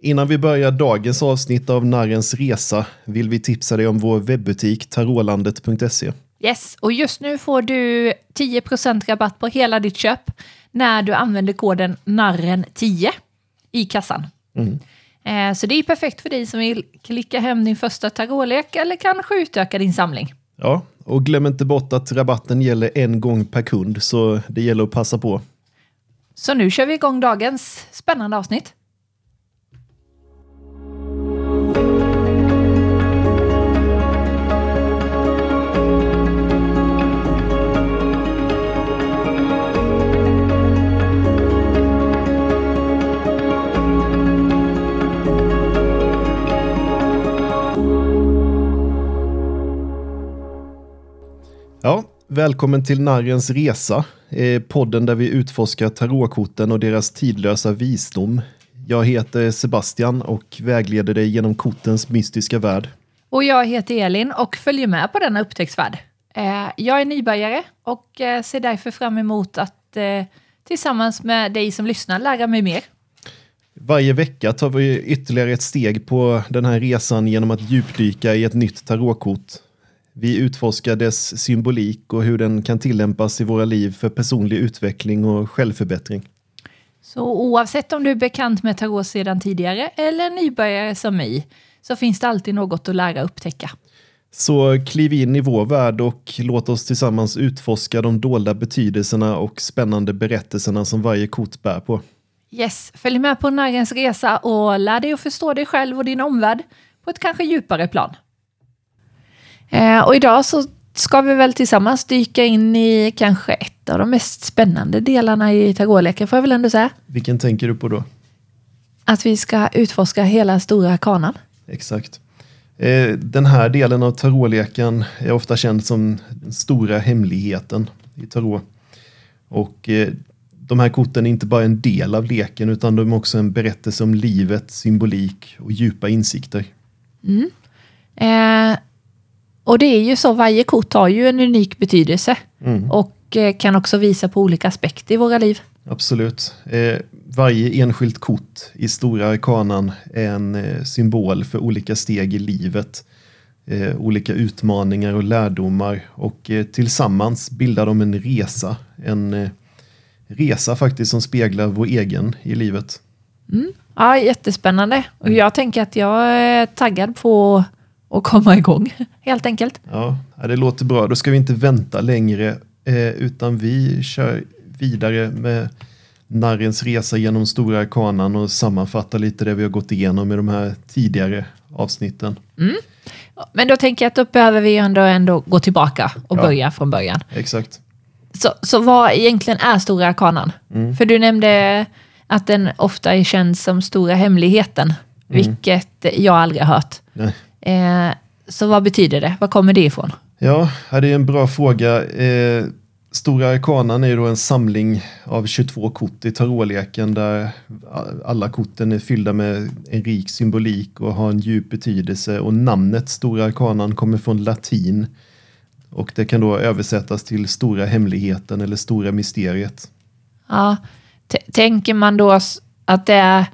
Innan vi börjar dagens avsnitt av Narrens Resa vill vi tipsa dig om vår webbutik tarolandet.se. Yes, och just nu får du 10% rabatt på hela ditt köp när du använder koden narren10 i kassan. Eh, Så det är perfekt för dig som vill klicka hem din första tarotlek eller kanske utöka din samling. Ja, och glöm inte bort att rabatten gäller en gång per kund, så det gäller att passa på. Så nu kör vi igång dagens spännande avsnitt. Ja, välkommen till Narrens Resa, eh, podden där vi utforskar tarotkorten och deras tidlösa visdom. Jag heter Sebastian och vägleder dig genom kortens mystiska värld. Och jag heter Elin och följer med på denna upptäcktsfärd. Eh, Jag är nybörjare och eh, ser därför fram emot att tillsammans med dig som lyssnar lära mig mer. Varje vecka tar vi ytterligare ett steg på den här resan genom att djupdyka i ett nytt tarotkort. Vi utforskar dess symbolik och hur den kan tillämpas i våra liv för personlig utveckling och självförbättring. Så oavsett om du är bekant med tarot sedan tidigare eller nybörjare som mig så finns det alltid något att lära och upptäcka. Så kliv in i vår värld och låt oss tillsammans utforska de dolda betydelserna och spännande berättelserna som varje kort bär på. Yes, följ med på Narrens resa och lär dig att förstå dig själv och din omvärld på ett kanske djupare plan. Eh, och idag så ska vi väl tillsammans dyka in i kanske ett av de mest spännande delarna i tarotleken, får jag väl ändå säga. Vilken tänker du på då? Att vi ska utforska hela stora kanan. Exakt. Eh, Den här delen av tarotleken är ofta känd som den stora hemligheten i tarot. Och eh, de här korten är inte bara en del av leken utan de är också en berättelse om livet, symbolik och djupa insikter. Eh, och det är ju så, varje kort har ju en unik betydelse och eh, kan också visa på olika aspekter i våra liv. Absolut. Eh, varje enskilt kort i stora arkanan är en eh, symbol för olika steg i livet. Eh, olika utmaningar och lärdomar och eh, tillsammans bildar de en resa. En eh, resa faktiskt som speglar vår egen i livet. Ja, jättespännande. Och jag tänker att jag är taggad på att komma igång, helt enkelt. Ja, det låter bra. Då ska vi inte vänta längre eh, utan vi kör vidare med Narrens resa genom stora arkanan och sammanfattar lite det vi har gått igenom i de här tidigare avsnitten. Men då tänker jag att då behöver vi ändå, ändå gå tillbaka och Ja. börja från början. Exakt. Så, så vad egentligen är Stora Arkanan? För du nämnde att den ofta är känd som Stora Hemligheten, vilket jag aldrig har hört. Nej. Eh, så vad betyder det? Var kommer det ifrån? Ja, det är en bra fråga. Eh, Stora arkanan är ju då en samling av 22 kort i tarotleken där alla korten är fyllda med en rik symbolik och har en djup betydelse. Och namnet Stora arkanan kommer från latin och det kan då översättas till Stora hemligheten eller Stora mysteriet. Ja, tänker man då att det är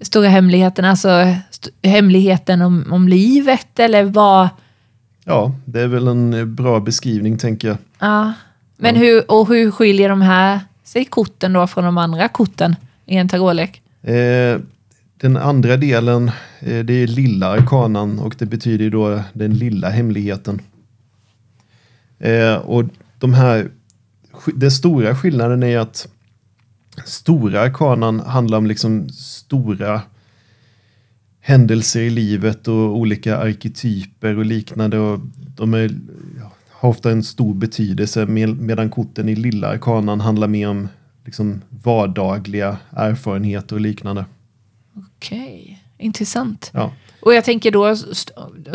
Stora Hemligheten, alltså hemligheten om, om livet eller vad? Ja, det är väl en bra beskrivning tänker jag. Ja. Men hur, och hur skiljer de här sig korten då från de andra korten i en tarotlek? Eh, den andra delen, eh, det är lilla arkanan och det betyder då den lilla hemligheten. Eh, och de här, den stora skillnaden är att stora arkanan handlar om liksom stora händelser i livet och olika arketyper och liknande. Och de är, har ofta en stor betydelse med, medan korten i lilla arkanan handlar mer om liksom vardagliga erfarenheter och liknande. Okej, intressant. Ja, Och jag tänker då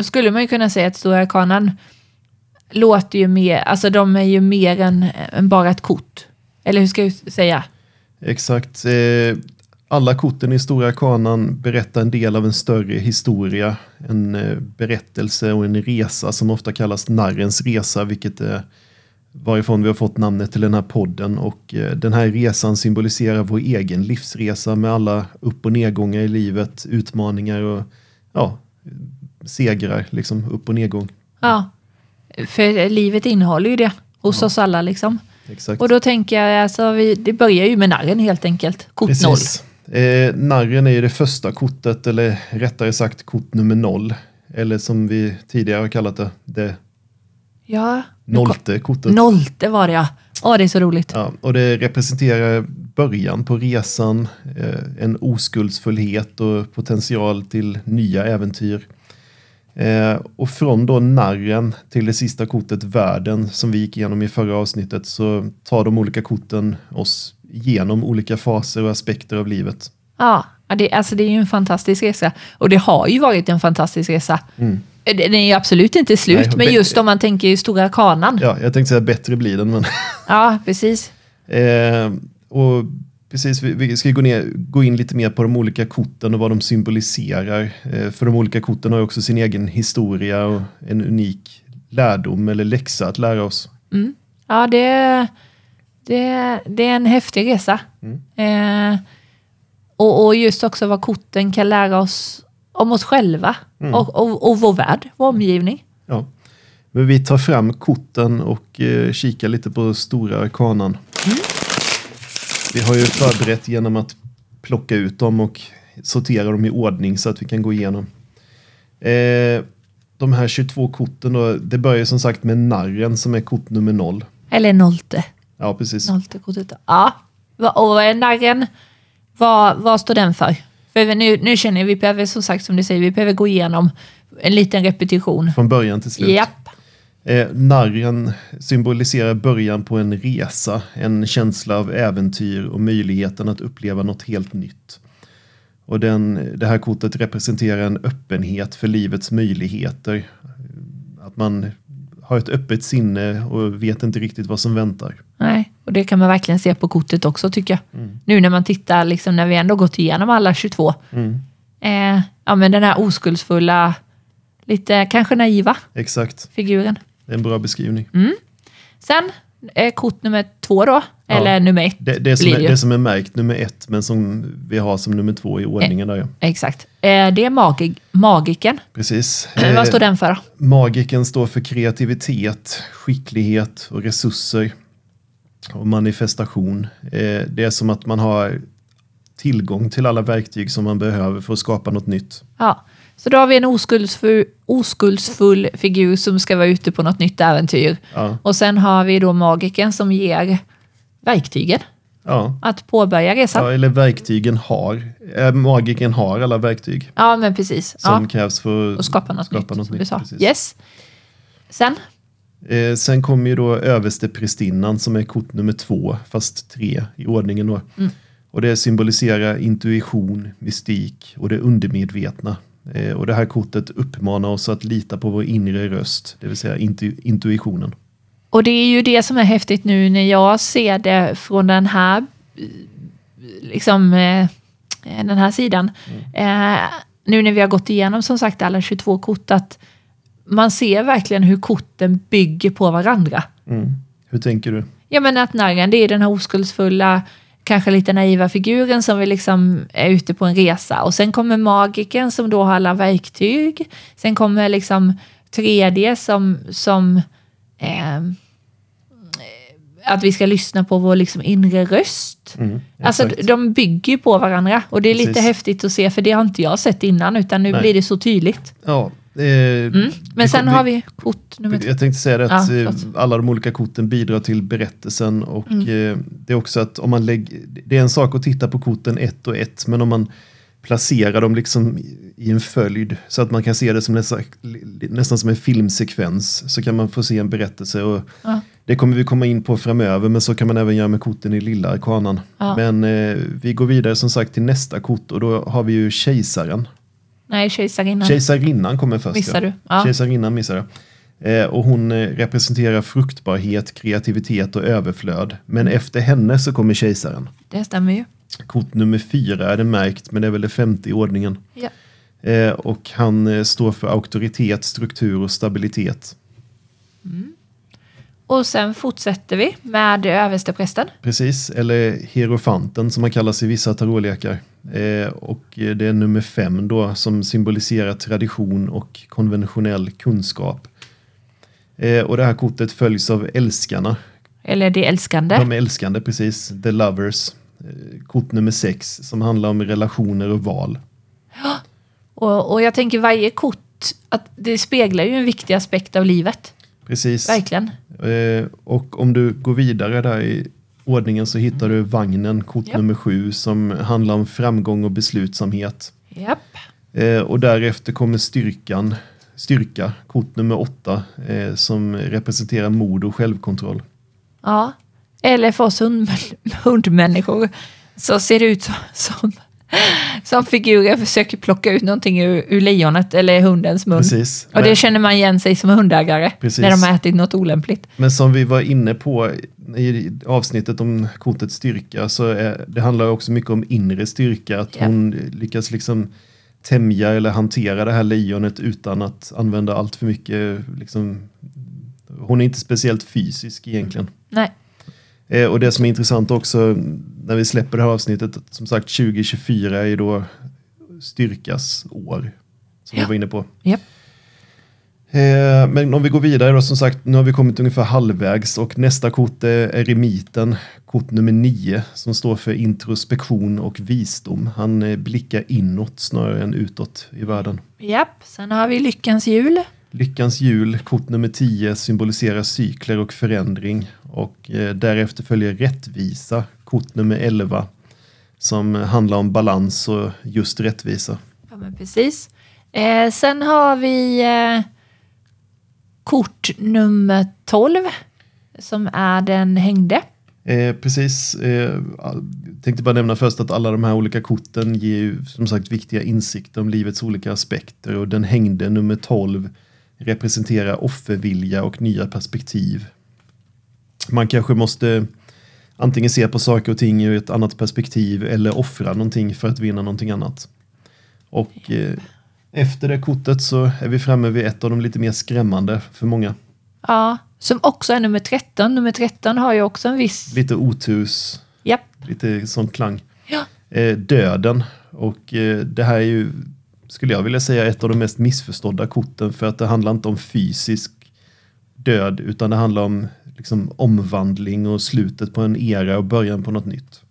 skulle man ju kunna säga att Stora Arkanan låter ju mer, alltså de är ju mer än, än bara ett kort. Eller hur ska jag säga? Exakt. Eh, alla korten i Stora Arkanan berättar en del av en större historia. En eh, berättelse och en resa som ofta kallas narrens resa, vilket är varifrån vi har fått namnet till den här podden och eh, den här resan symboliserar vår egen livsresa med alla upp och nedgångar i livet, utmaningar och ja, segrar, liksom upp och nedgång. Ja, för livet innehåller ju det hos oss alla liksom. Exakt. Och då tänker jag, alltså, vi, det börjar ju med narren helt enkelt. Kort noll. Precis. Eh, narren är ju det första kortet, eller rättare sagt kort nummer noll. Eller som vi tidigare har kallat det, det Ja, nollte kortet. Nollte var det ja. Åh, det är så roligt. Ja, och det representerar början på resan, eh, en oskuldsfullhet och potential till nya äventyr. Eh, och från då narren till det sista kortet, världen, som vi gick igenom i förra avsnittet, så tar de olika korten oss igenom olika faser och aspekter av livet. Ja, ja, det, alltså det är ju en fantastisk resa. Och det har ju varit en fantastisk resa. Mm. Den är ju absolut inte slut, Nej, men just om man tänker i stora kanan. Ja, Ja, jag tänkte säga bättre blir den, men precis. Eh, och precis, vi, ska gå, ner, gå in lite mer på de olika korten och vad de symboliserar. Eh, för de olika korten har också sin egen historia och en unik lärdom eller läxa att lära oss. Ja, det, det, det är en häftig resa. Eh, och, och just också vad korten kan lära oss om oss själva och, och, och vår värld, vår omgivning. Ja. Men vi tar fram korten och eh, kikar lite på stora arkanan. Vi har ju förberett genom att plocka ut dem och sortera dem i ordning så att vi kan gå igenom. Eh, de här 22 korten då, det börjar som sagt med narren som är kort nummer noll. Eller nolte. Ja, precis. Nolte-kortet. Ja, och eh, narren, vad, vad står den för? För nu, nu känner vi behöver, som sagt som du säger, vi behöver gå igenom en liten repetition. Från början till slut. Japp. Eh, narren symboliserar början på en resa, en känsla av äventyr och möjligheten att uppleva något helt nytt. Och den, det här kortet representerar en öppenhet för livets möjligheter. Att man har ett öppet sinne och vet inte riktigt vad som väntar. Nej, och det kan man verkligen se på kortet också tycker jag. Mm. Nu när man tittar, liksom, när vi ändå gått igenom alla 22. Mm. Eh, ja, men den här oskuldsfulla, lite kanske naiva Exakt, figuren. Det är en bra beskrivning. Sen eh, kort nummer två då, Ja. eller nummer ett. Det, det, som är, det som är märkt nummer ett men som vi har som nummer två i ordningen där ja. Exakt. Eh, det är magi- magiken. Precis. Eh, vad Eh, står den för? Magiken står för kreativitet, skicklighet och resurser. Och manifestation. Eh, det är som att man har tillgång till alla verktyg som man behöver för att skapa något nytt. Ja. Så då har vi en oskuldsfull, oskuldsfull figur som ska vara ute på något nytt äventyr. Ja, Och sen har vi då magiken som ger verktygen ja. att påbörja resan. ja eller verktygen har. Eh, magiken har alla verktyg Ja, men precis. som Ja. krävs för Och skapa något skapa nytt, något nytt. Yes. Sen, Eh, sen kommer ju då översteprästinnan som är kort nummer två, fast tre i ordningen då. Mm. Och det symboliserar intuition, mystik och det undermedvetna. Eh, och det här kortet uppmanar oss att lita på vår inre röst, det vill säga intu- intuitionen. och det är ju det som är häftigt nu när jag ser det från den här, liksom, eh, den här sidan. Eh, nu när vi har gått igenom som sagt alla 22 kort, att man ser verkligen hur korten bygger på varandra. Mm. Hur tänker du? Ja men att narren det är den här oskuldsfulla, kanske lite naiva figuren som vi liksom är ute på en resa. Och sen kommer magiken som då har alla verktyg. Sen kommer liksom 3D som, som eh, att vi ska lyssna på vår liksom inre röst. Mm, Alltså de bygger på varandra och det är lite Precis. häftigt att se för det har inte jag sett innan utan nu Nej. blir det så tydligt. ja, Mm. Men sen har vi kort nummer två. Jag tänkte säga det att Ja, eh, alla de olika korten bidrar till berättelsen och Mm. eh, det är också att om man lägger, det är en sak att titta på korten ett och ett men om man placerar dem liksom i- i en följd så att man kan se det som nästan, nästan som en filmsekvens så kan man få se en berättelse och Ja. det kommer vi komma in på framöver men så kan man även göra med korten i lilla arkanan. Ja. Men eh, vi går vidare som sagt till nästa kort och då har vi ju kejsaren. Nej, kejsarinnan. Kejsarinnan kommer först. Missar du? Ja. Kejsarinnan missar jag. Eh, och hon eh, representerar fruktbarhet, kreativitet och överflöd. Men efter henne så kommer kejsaren. Det stämmer ju. Kort nummer fyra är det märkt, men det är väl det femte i ordningen. Ja. Eh, och han eh, står för auktoritet, struktur och stabilitet. Och sen fortsätter vi med översteprästen. Precis, eller hierofanten som man kallas i vissa tarotlekar. Eh, och det är nummer fem då som symboliserar tradition och konventionell kunskap. Eh, och det här kortet följs av älskarna. Eller det älskande. De älskande, precis. The Lovers. Eh, kort nummer sex som handlar om relationer och val. Och, och jag tänker varje kort, att det speglar ju en viktig aspekt av livet. Precis. Verkligen. Eh, och om du går vidare där i ordningen så hittar du vagnen, kort Japp. nummer sju, som handlar om framgång och beslutsamhet. Japp. Eh, och därefter kommer styrkan, styrka, kort nummer åtta, eh, som representerar mod och självkontroll. Ja. Eller för oss hund, hundmänniskor så ser det ut som, som, som figurer försöker plocka ut någonting ur, ur lejonet eller hundens mun. Precis. Och det känner man igen sig som hundägare Precis. när de har ätit något olämpligt. Men som vi var inne på i avsnittet om kortets styrka så är, det handlar också mycket om inre styrka. Att Ja. hon lyckas liksom tämja eller hantera det här lejonet utan att använda allt för mycket. Liksom, hon är inte speciellt fysisk egentligen. Nej. Eh, och det som är intressant också när vi släpper det här avsnittet, att som sagt 2024 är ju då styrkas år. Som Ja. vi var inne på. Japp. Eh, men om vi går vidare då, som sagt, nu har vi kommit ungefär halvvägs och nästa kort är eremiten, kort nummer nio, som står för introspektion och visdom. Han eh, blickar inåt snarare än utåt i världen. Japp. Sen har vi lyckans hjul. Lyckans hjul, kort nummer 10, symboliserar cykler och förändring. Och eh, därefter följer rättvisa, kort nummer 11, som handlar om balans och just rättvisa. Ja, men precis. Eh, sen har vi eh, kort nummer 12 som är den hängde. Eh, precis. Eh, tänkte bara nämna först att alla de här olika korten ger ju som sagt viktiga insikter om livets olika aspekter och den hängde nummer 12 representerar offervilja och nya perspektiv. Man kanske måste antingen se på saker och ting ur ett annat perspektiv eller offra någonting för att vinna någonting annat. Och eh, efter det kortet så är vi framme vid ett av de lite mer skrämmande för många. Ja, som också är nummer 13. Nummer 13 har ju också en viss... Lite oturs Japp. lite sån klang. Ja. Eh, döden. Och eh, det här är ju, skulle jag vilja säga, ett av de mest missförstådda korten för att det handlar inte om fysisk död utan det handlar om liksom, omvandling och slutet på en era och början på något nytt.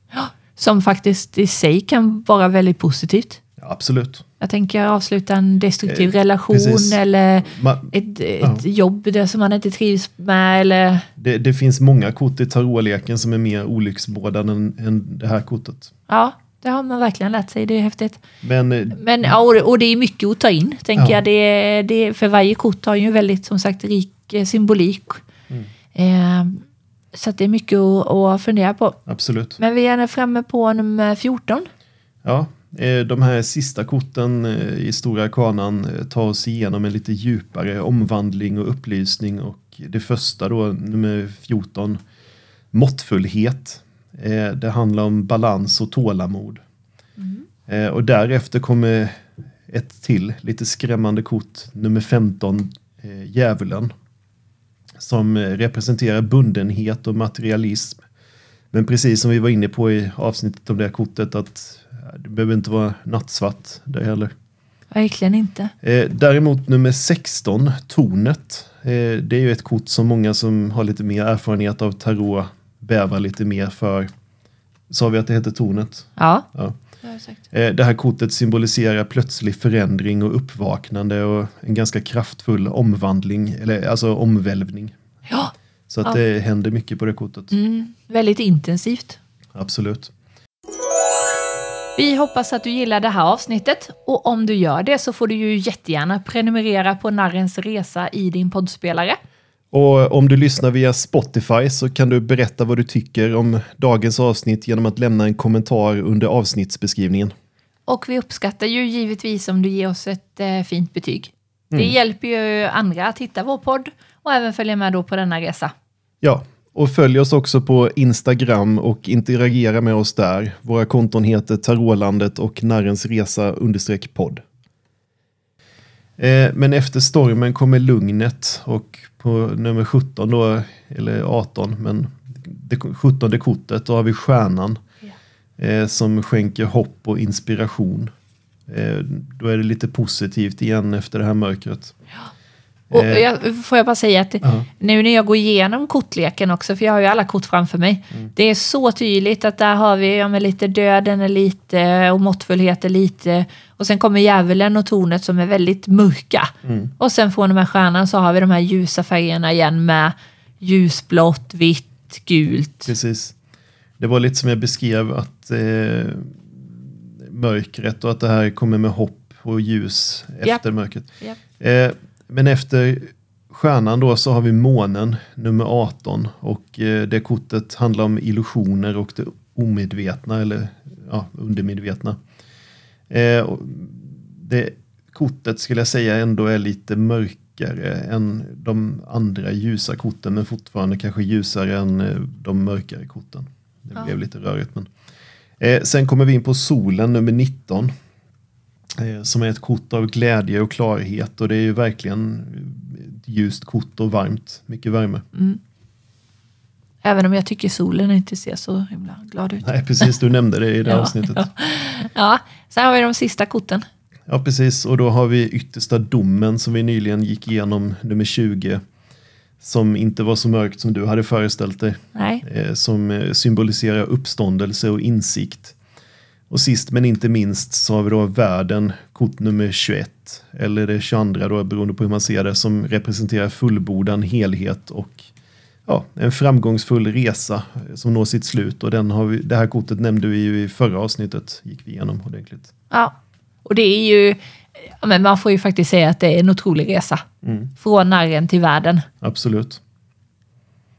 Som faktiskt i sig kan vara väldigt positivt. Ja, absolut. Jag tänker avsluta en destruktiv Eh, relation precis. eller Ma- ett, ett Ja. jobb där som man inte trivs med. Eller, det, det finns många kort i tarotleken som är mer olycksbådande än, än det här kortet. ja, det har man verkligen lärt sig. Det är häftigt. Men eh, Men, ja, och, och det är mycket att ta in, tänker Ja. jag. Det, det, för varje kort har ju väldigt, som sagt, rik eh, symbolik. Mm. Eh, så det är mycket att, att fundera på. absolut. Men vi är framme på nummer 14. Ja, de här sista korten eh, i Stora Kanan eh, tar oss igenom en lite djupare omvandling och upplysning och det första då, nummer 14, måttfullhet. Eh, Det handlar om balans och tålamod. Eh, Och därefter kommer ett till lite skrämmande kort, nummer 15, eh, djävulen. Som eh, representerar bundenhet och materialism. Men precis som vi var inne på i avsnittet om det här kortet att eh, det behöver inte vara nattsvart det heller. Verkligen inte. Eh, däremot nummer 16, tornet. Eh, det är ju ett kort som många som har lite mer erfarenhet av tarot bävar lite mer för. Sa vi att det heter tornet? Ja, Ja. det har jag sagt. Eh, det här kortet symboliserar plötslig förändring och uppvaknande och en ganska kraftfull omvandling, eller alltså omvälvning. Ja, Så att Ja. det händer mycket på det kortet. mm, väldigt intensivt. Absolut. Vi hoppas att du gillar det här avsnittet och om du gör det så får du ju jättegärna prenumerera på Narrens Resa i din poddspelare. Och om du lyssnar via Spotify så kan du berätta vad du tycker om dagens avsnitt genom att lämna en kommentar under avsnittsbeskrivningen. Och vi uppskattar ju givetvis om du ger oss ett eh, fint betyg. Det hjälper ju andra att hitta vår podd och även följa med då på denna resa. Ja, och följ oss också på Instagram och interagera med oss där. Våra konton heter Tarotlandet och Narrens Resa podd. Eh, men efter stormen kommer lugnet och på nummer 17 då, eller 18, men det 17 kortet, då har vi stjärnan. Eh, som skänker hopp och inspiration. Eh, då är det lite positivt igen efter det här mörkret. Och Eh. jag, får jag bara säga att Ja. nu när jag går igenom kortleken också, för jag har ju alla kort framför mig. Mm. Det är så tydligt att där har vi ja, lite döden är lite och måttfullhet är lite. Och sen kommer djävulen och tornet som är väldigt mörka. Mm. Och sen från de här stjärnan så har vi de här ljusa färgerna igen med ljusblått, vitt, gult. Precis. Det var lite som jag beskrev att eh, mörkret och att det här kommer med hopp och ljus efter mörkret. Japp. Eh, men efter stjärnan då så har vi månen, nummer 18. Och eh, det kortet handlar om illusioner och det omedvetna eller ja, undermedvetna. Eh, det kortet skulle jag säga ändå är lite mörkare än de andra ljusa korten men fortfarande kanske ljusare än eh, de mörkare korten. Det Ja. blev lite rörigt. Men. Sen kommer vi in på solen, nummer 19. Eh, som är ett kort av glädje och klarhet och det är ju verkligen ett ljust kort och varmt. Mycket värme. Även om jag tycker solen inte ser så himla glad ut. Nej, precis, du nämnde det i det Ja, avsnittet. ja. Ja, sen har vi de sista korten. Ja, precis. Och då har vi yttersta domen som vi nyligen gick igenom, nummer 20. Som inte var så mörkt som du hade föreställt dig. Nej. Eh, som eh, symboliserar uppståndelse och insikt. Och sist men inte minst så har vi då världen, kort nummer 21. Eller det 22 då, beroende på hur man ser det, som representerar fullbordan, helhet och ja, en framgångsfull resa som når sitt slut. Och den har vi, det här kortet nämnde vi ju i förra avsnittet, gick vi igenom ordentligt. Ja, och det är ju, men man får ju faktiskt säga att det är en otrolig resa. Mm, Från narren till världen. absolut.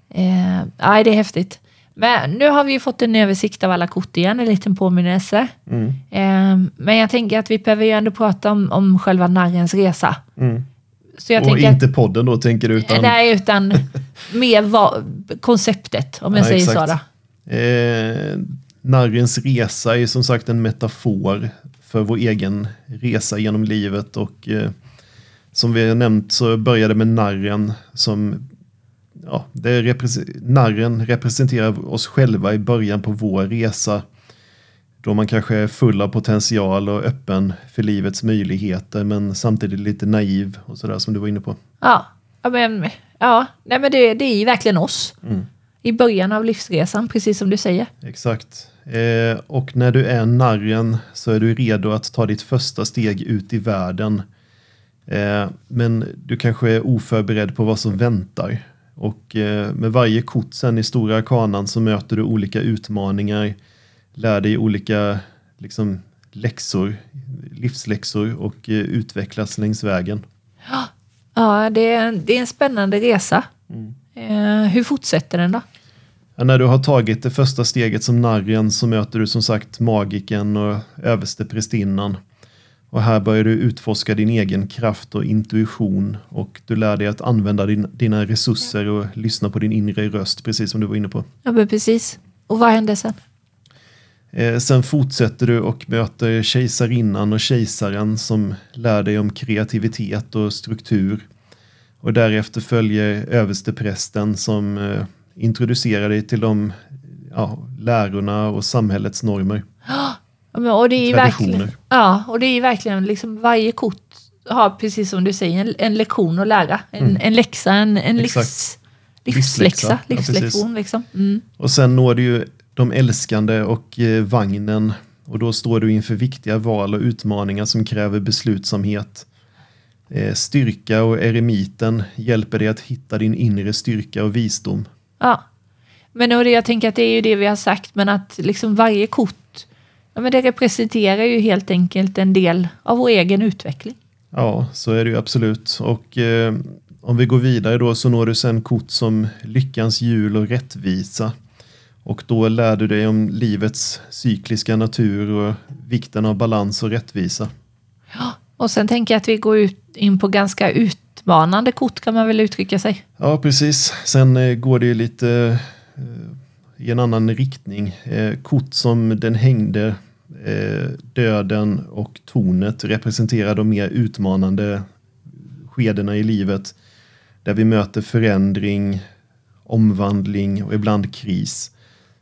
Eh, ja, det är häftigt. Men nu har vi ju fått en översikt av alla kort igen, en liten påminnelse. Mm, Eh, men jag tänker att vi behöver ju ändå prata om, om själva narrens resa. mm. Så jag och inte podden då tänker du? att, Utan, nej, utan mer va, konceptet, om jag Ja, säger exakt. så. Eh, narrens resa är som sagt en metafor för vår egen resa genom livet och eh, som vi har nämnt så började med narren som ja, det repre- narren representerar oss själva i början på vår resa då man kanske är full av potential och öppen för livets möjligheter men samtidigt lite naiv och sådär som du var inne på. Ja, men, ja nej, men det, det är ju verkligen oss. Mm. I början av livsresan, precis som du säger. Exakt. Eh, och när du är narren så är du redo att ta ditt första steg ut i världen. Eh, men du kanske är oförberedd på vad som väntar. Och eh, med varje kort sen i stora arkanan så möter du olika utmaningar, lär dig olika liksom, läxor, livsläxor och eh, utvecklas längs vägen. Ja, det är, det är en spännande resa. Eh, hur fortsätter den då? Ja, när du har tagit det första steget som narren så möter du som sagt magiken och översteprästinnan. Och här börjar du utforska din egen kraft och intuition och du lär dig att använda din, dina resurser och lyssna på din inre röst, precis som du var inne på. Ja, men precis. Och vad hände sen? Eh, sen fortsätter du och möter kejsarinnan och kejsaren som lär dig om kreativitet och struktur. Och därefter följer översteprästen som eh, introducerar dig till de ja, lärorna och samhällets normer. Och det är verkligen, ja, och det är verkligen liksom varje kort har, precis som du säger, en, en lektion att lära. En, en läxa, en, en livs, Mm. Livsläxa, Livsläxa, ja, livslektion. liksom. Mm. Och sen når du ju de älskande och eh, vagnen och då står du inför viktiga val och utmaningar som kräver beslutsamhet. Eh, styrka och eremiten hjälper dig att hitta din inre styrka och visdom. Ja. Men och det, jag tänker att det är ju det vi har sagt, men att liksom varje kort, ja, men det representerar ju helt enkelt en del av vår egen utveckling. Ja, så är det ju absolut. Och eh, om vi går vidare då så når du sen kort som lyckans hjul och rättvisa. Och då lär du dig om livets cykliska natur och vikten av balans och rättvisa. Och sen tänker jag att vi går ut, in på ganska utmanande kort kan man väl uttrycka sig. Ja, precis. Sen eh, går det ju lite eh, i en annan riktning. Eh, kort som den hängde, eh, döden och tornet representerar de mer utmanande skedena i livet där vi möter förändring, omvandling och ibland kris.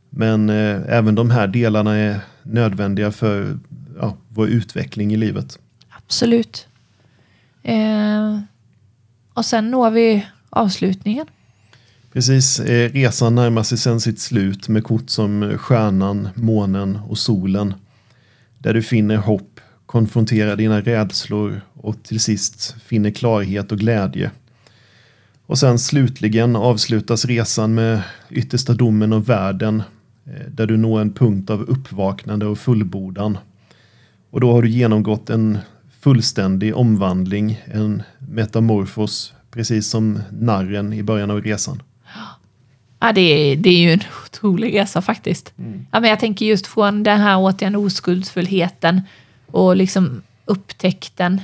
Men eh, även de här delarna är nödvändiga för ja, vår utveckling i livet. Absolut. Eh, och sen når vi avslutningen. Precis, eh, resan närmar sig sen sitt slut med kort som stjärnan, månen och solen. Där du finner hopp, konfronterar dina rädslor och till sist finner klarhet och glädje. Och sen slutligen avslutas resan med yttersta domen och världen eh, där du når en punkt av uppvaknande och fullbordan. Och då har du genomgått en fullständig omvandling, en metamorfos, precis som narren i början av resan. Ja, det, är, det är ju en otrolig resa faktiskt. Mm. Ja, men jag tänker just från den här återigen oskuldsfullheten och liksom upptäckten.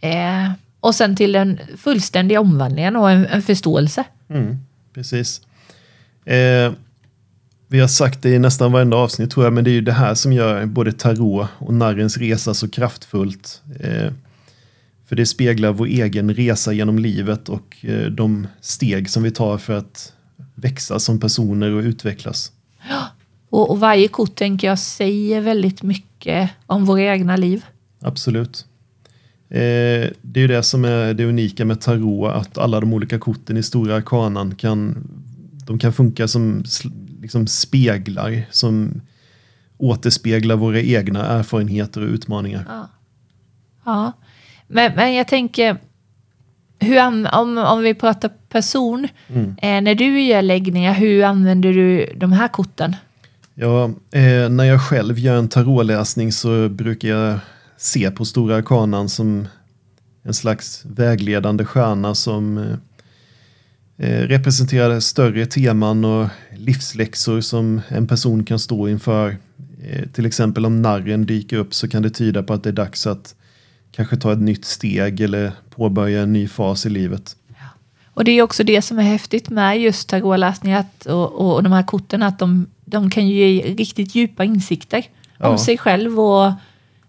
Eh, och sen till den fullständiga omvandlingen och en, en förståelse. Mm, precis. Eh, vi har sagt det i nästan varenda avsnitt tror jag, men det är ju det här som gör både tarot och narrens resa så kraftfullt. Eh, för det speglar vår egen resa genom livet och eh, de steg som vi tar för att växa som personer och utvecklas. Och, och varje kort tänker jag säger väldigt mycket om våra egna liv. Absolut. Eh, det är ju det som är det unika med tarot, att alla de olika korten i stora arkanan kan, de kan funka som liksom speglar, som återspeglar våra egna erfarenheter och utmaningar. Ja. ja. Men, men jag tänker, hur, om, om vi pratar person, Mm. eh, när du gör läggningar, hur använder du de här korten? Ja, eh, när jag själv gör en tarotläsning så brukar jag se på stora arkanan som en slags vägledande stjärna som eh, eh, representerar större teman och livsläxor som en person kan stå inför. Eh, till exempel om narren dyker upp så kan det tyda på att det är dags att kanske ta ett nytt steg eller påbörja en ny fas i livet. Och det är också det som är häftigt med just tarotläsningar och, och de här korten, att de, de kan ju ge riktigt djupa insikter Ja. om sig själv och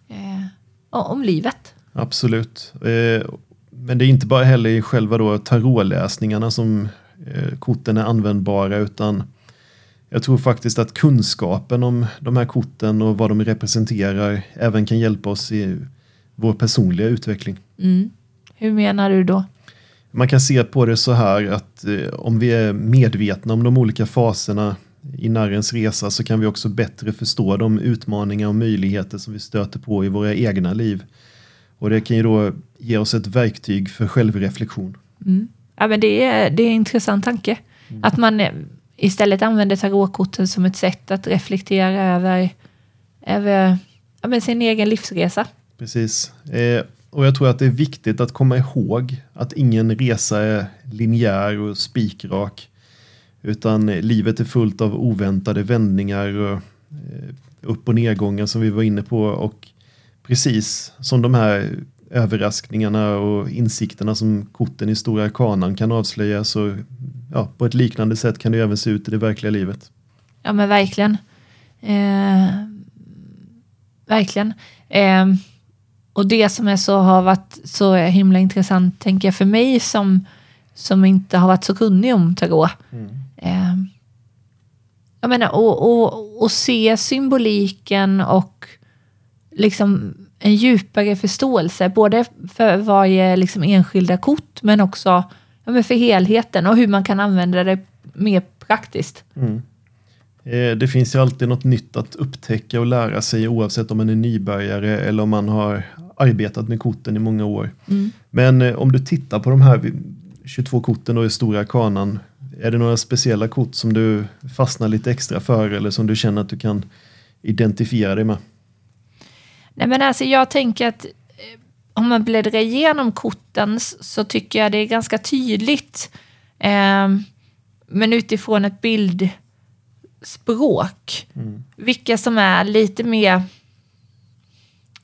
eh, och om livet. Absolut. Eh, men det är inte bara heller i själva då tarotläsningarna som eh, korten är användbara utan jag tror faktiskt att kunskapen om de här korten och vad de representerar även kan hjälpa oss i vår personliga utveckling. Mm. Hur menar du då? Man kan se på det så här att eh, om vi är medvetna om de olika faserna i narrens resa så kan vi också bättre förstå de utmaningar och möjligheter som vi stöter på i våra egna liv. Och det kan ju då ge oss ett verktyg för självreflektion. Mm. Ja, men det, är, det är en intressant tanke. Att man eh, istället använder tarotkorten som ett sätt att reflektera över, över ja, men sin egen livsresa. Precis. Eh, och jag tror att det är viktigt att komma ihåg att ingen resa är linjär och spikrak. Utan livet är fullt av oväntade vändningar och eh, upp och nedgångar som vi var inne på. Och precis som de här överraskningarna och insikterna som korten i Stora Arkanan kan avslöja så ja, på ett liknande sätt kan det även se ut i det verkliga livet. Ja men verkligen. Eh, verkligen. Eh, och det som är så, har varit så himla intressant, tänker jag, för mig som, som inte har varit så kunnig om tarot. Eh, jag menar, och, och, och se symboliken och liksom en djupare förståelse, både för varje liksom enskilda kort, men också ja, men för helheten och hur man kan använda det mer praktiskt. Eh, Det finns ju alltid något nytt att upptäcka och lära sig oavsett om man är nybörjare eller om man har arbetat med korten i många år. Men eh, om du tittar på de här vi- 22 korten och i stora kanan, är det några speciella kort som du fastnar lite extra för eller som du känner att du kan identifiera dig med? Nej men alltså jag tänker att eh, om man bläddrar igenom korten så tycker jag det är ganska tydligt. Eh, men utifrån ett bildspråk. Vilka som är lite mer,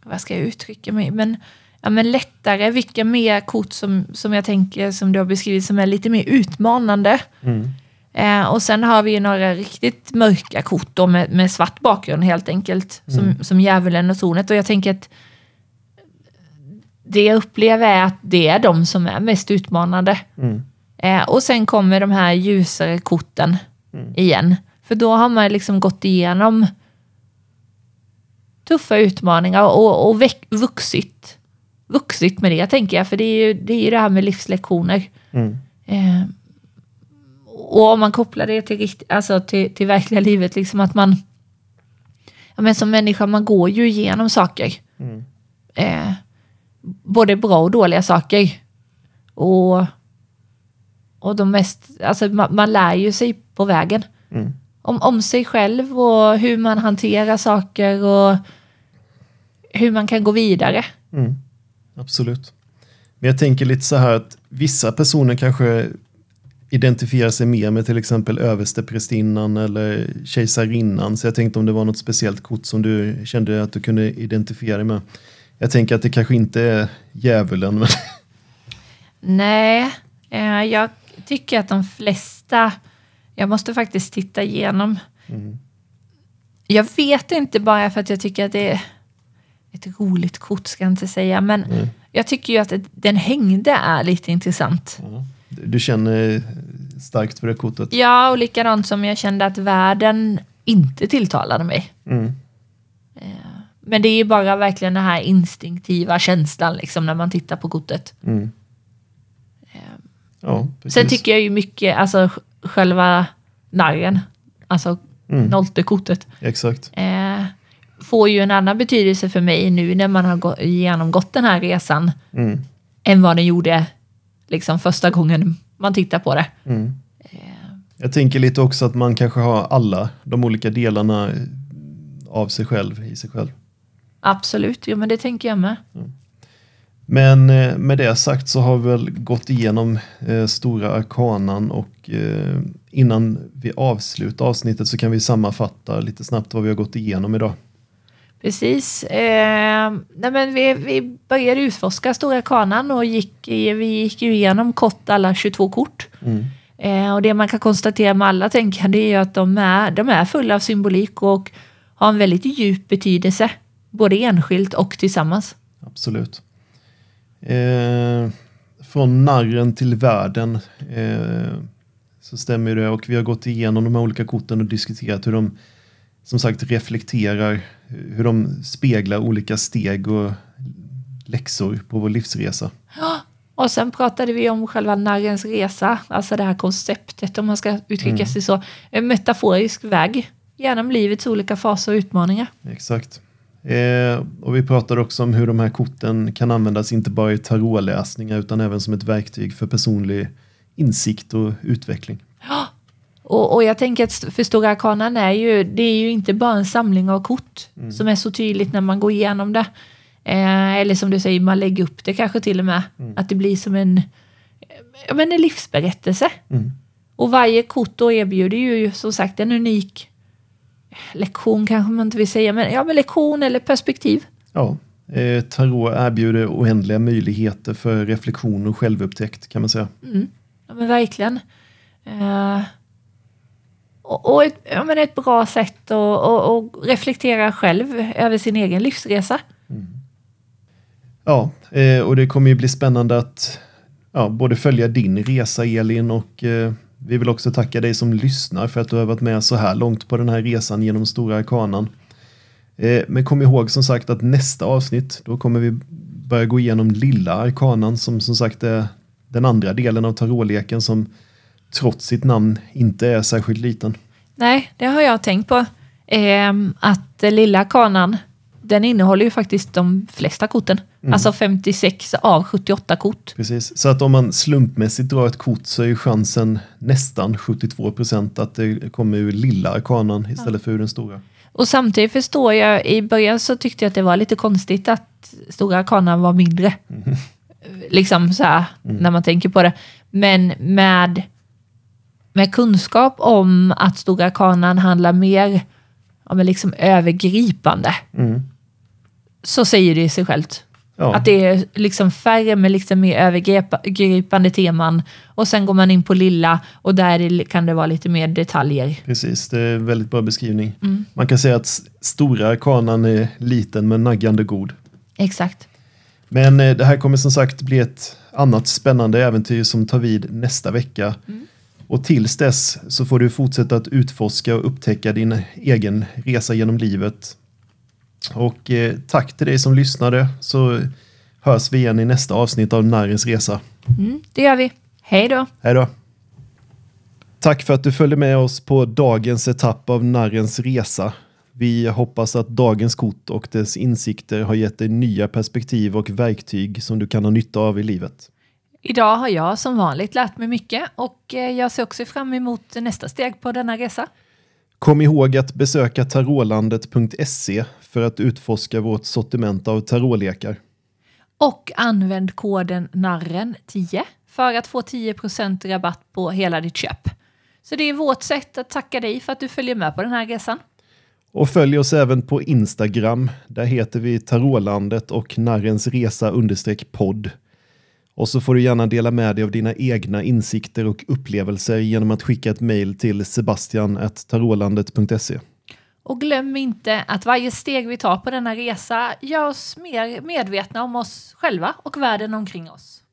vad ska jag uttrycka mig, men, ja, men lättare. Vilka mer kort som, som jag tänker, som du har beskrivit, som är lite mer utmanande. Eh, och sen har vi ju några riktigt mörka kort då med, med svart bakgrund helt enkelt. Som, som djävulen och tornet. Och jag tänker att det jag upplever är att det är de som är mest utmanande. Mm. Eh, och sen kommer de här ljusare korten Mm. igen. För då har man liksom gått igenom tuffa utmaningar och, och väck, vuxit. Vuxit med det tänker jag, för det är ju det, är ju det här med livslektioner. Mm. Eh, och om man kopplar det till, alltså till, till verkliga livet, liksom att man... Ja, men som människa, man går ju igenom saker. Mm. Eh, både bra och dåliga saker. Och, och de mest... Alltså man, man lär ju sig på vägen. Mm. Om, om sig själv och hur man hanterar saker och hur man kan gå vidare. Mm. Absolut. Men jag tänker lite så här att vissa personer kanske identifierar sig mer med till exempel översteprästinnan eller kejsarinnan. Så jag tänkte om det var något speciellt kort som du kände att du kunde identifiera dig med. Jag tänker att det kanske inte är djävulen. Men Nej, eh, jag tycker att de flesta... Jag måste faktiskt titta igenom. Mm. Jag vet inte bara för att jag tycker att det är ett roligt kort, ska jag inte säga. Men Mm. jag tycker ju att den hängde är lite intressant. Ja. Du känner starkt för det kortet? Ja, och likadant som jag kände att världen inte tilltalade mig. Mm. Men det är ju bara verkligen den här instinktiva känslan liksom när man tittar på kortet. Mm. Ja, precis. Sen tycker jag ju mycket, alltså själva narren, alltså Mm. nolltekortet, Exakt. eh, får ju en annan betydelse för mig nu när man har gå- genomgått den här resan Mm. än vad den gjorde liksom första gången man tittar på det. Mm. Jag tänker lite också att man kanske har alla de olika delarna av sig själv i sig själv. Absolut, jo men det tänker jag med. Men eh, med det sagt så har vi väl gått igenom eh, stora arkanan och eh, innan vi avslutar avsnittet så kan vi sammanfatta lite snabbt vad vi har gått igenom idag. Precis. Eh, nej men vi, vi började utforska Stora kanan och gick, vi gick ju igenom kort alla 22 kort. Mm. Eh, och det man kan konstatera med alla det är att de är, de är fulla av symbolik och har en väldigt djup betydelse. Både enskilt och tillsammans. Absolut. Eh, från narren till världen eh, så stämmer det och vi har gått igenom de här olika korten och diskuterat hur de som sagt reflekterar, hur de speglar olika steg och läxor på vår livsresa. Och sen pratade vi om själva narrens resa, alltså det här konceptet om man ska uttrycka sig så. En metaforisk väg genom livets olika faser och utmaningar. Exakt. Eh, och vi pratade också om hur de här korten kan användas inte bara i tarotläsningar utan även som ett verktyg för personlig insikt och utveckling. Och, och jag tänker att för Stora Arkanan är ju, det är ju inte bara en samling av kort som är så tydligt när man går igenom det. Eh, eller som du säger, man lägger upp det kanske till och med. Att det blir som en, ja, men en livsberättelse. Mm. Och varje kort då erbjuder ju som sagt en unik lektion kanske man inte vill säga, men, ja, men lektion eller perspektiv. Ja, eh, tarot erbjuder oändliga möjligheter för reflektion och självupptäckt kan man säga. Ja men verkligen. Eh, och och ett, ja, men ett bra sätt att reflektera själv över sin egen livsresa. Ja, eh, och det kommer ju bli spännande att ja, både följa din resa Elin och eh, vi vill också tacka dig som lyssnar för att du har varit med så här långt på den här resan genom Stora Arkanan. Eh, men kom ihåg som sagt att nästa avsnitt då kommer vi börja gå igenom Lilla Arkanan som som sagt är den andra delen av tarotleken som trots sitt namn inte är särskilt liten. Nej, det har jag tänkt på. Ehm, att lilla Arkanan den innehåller ju faktiskt de flesta korten. Alltså 56 av 78 kort. Precis, så att om man slumpmässigt drar ett kort så är ju chansen nästan 72 procent att det kommer ur lilla arkanan istället för ur den stora. Och samtidigt förstår jag, i början så tyckte jag att det var lite konstigt att stora kanan var mindre. Liksom så här, när man tänker på det. Men med, med kunskap om att stora kanan handlar mer ja, men liksom övergripande, Mm. Så säger det sig självt. Ja, Att det är liksom färre med liksom mer övergripande teman. Och sen går man in på lilla och där kan det vara lite mer detaljer. precis. Det är en väldigt bra beskrivning. Mm. Man kan säga att stora arkanan är liten men naggande god. Exakt. Men eh, det här kommer som sagt bli ett annat spännande äventyr som tar vid nästa vecka. Mm. Och tills dess så får du fortsätta att utforska och upptäcka din egen resa genom livet. Och eh, tack till dig som lyssnade så hörs vi igen i nästa avsnitt av Narrens Resa. Mm, det gör vi. Hej då! Hej då! Tack för att du följde med oss på dagens etapp av Narrens Resa. Vi hoppas att dagens kort och dess insikter har gett dig nya perspektiv och verktyg som du kan ha nytta av i livet. Idag har jag som vanligt lärt mig mycket och eh, jag ser också fram emot nästa steg på denna resa. Kom ihåg att besöka tarotlandet.se för att utforska vårt sortiment av tarotlekar. Och använd koden NARREN10 för att få 10% rabatt på hela ditt köp. Så det är vårt sätt att tacka dig för att du följer med på den här resan. Och följ oss även på Instagram. Där heter vi Tarotlandet och Narrens Resa podd. Och så får du gärna dela med dig av dina egna insikter och upplevelser genom att skicka ett mejl till sebastian.tarolandet.se. Och glöm inte att varje steg vi tar på denna resa gör oss mer medvetna om oss själva och världen omkring oss.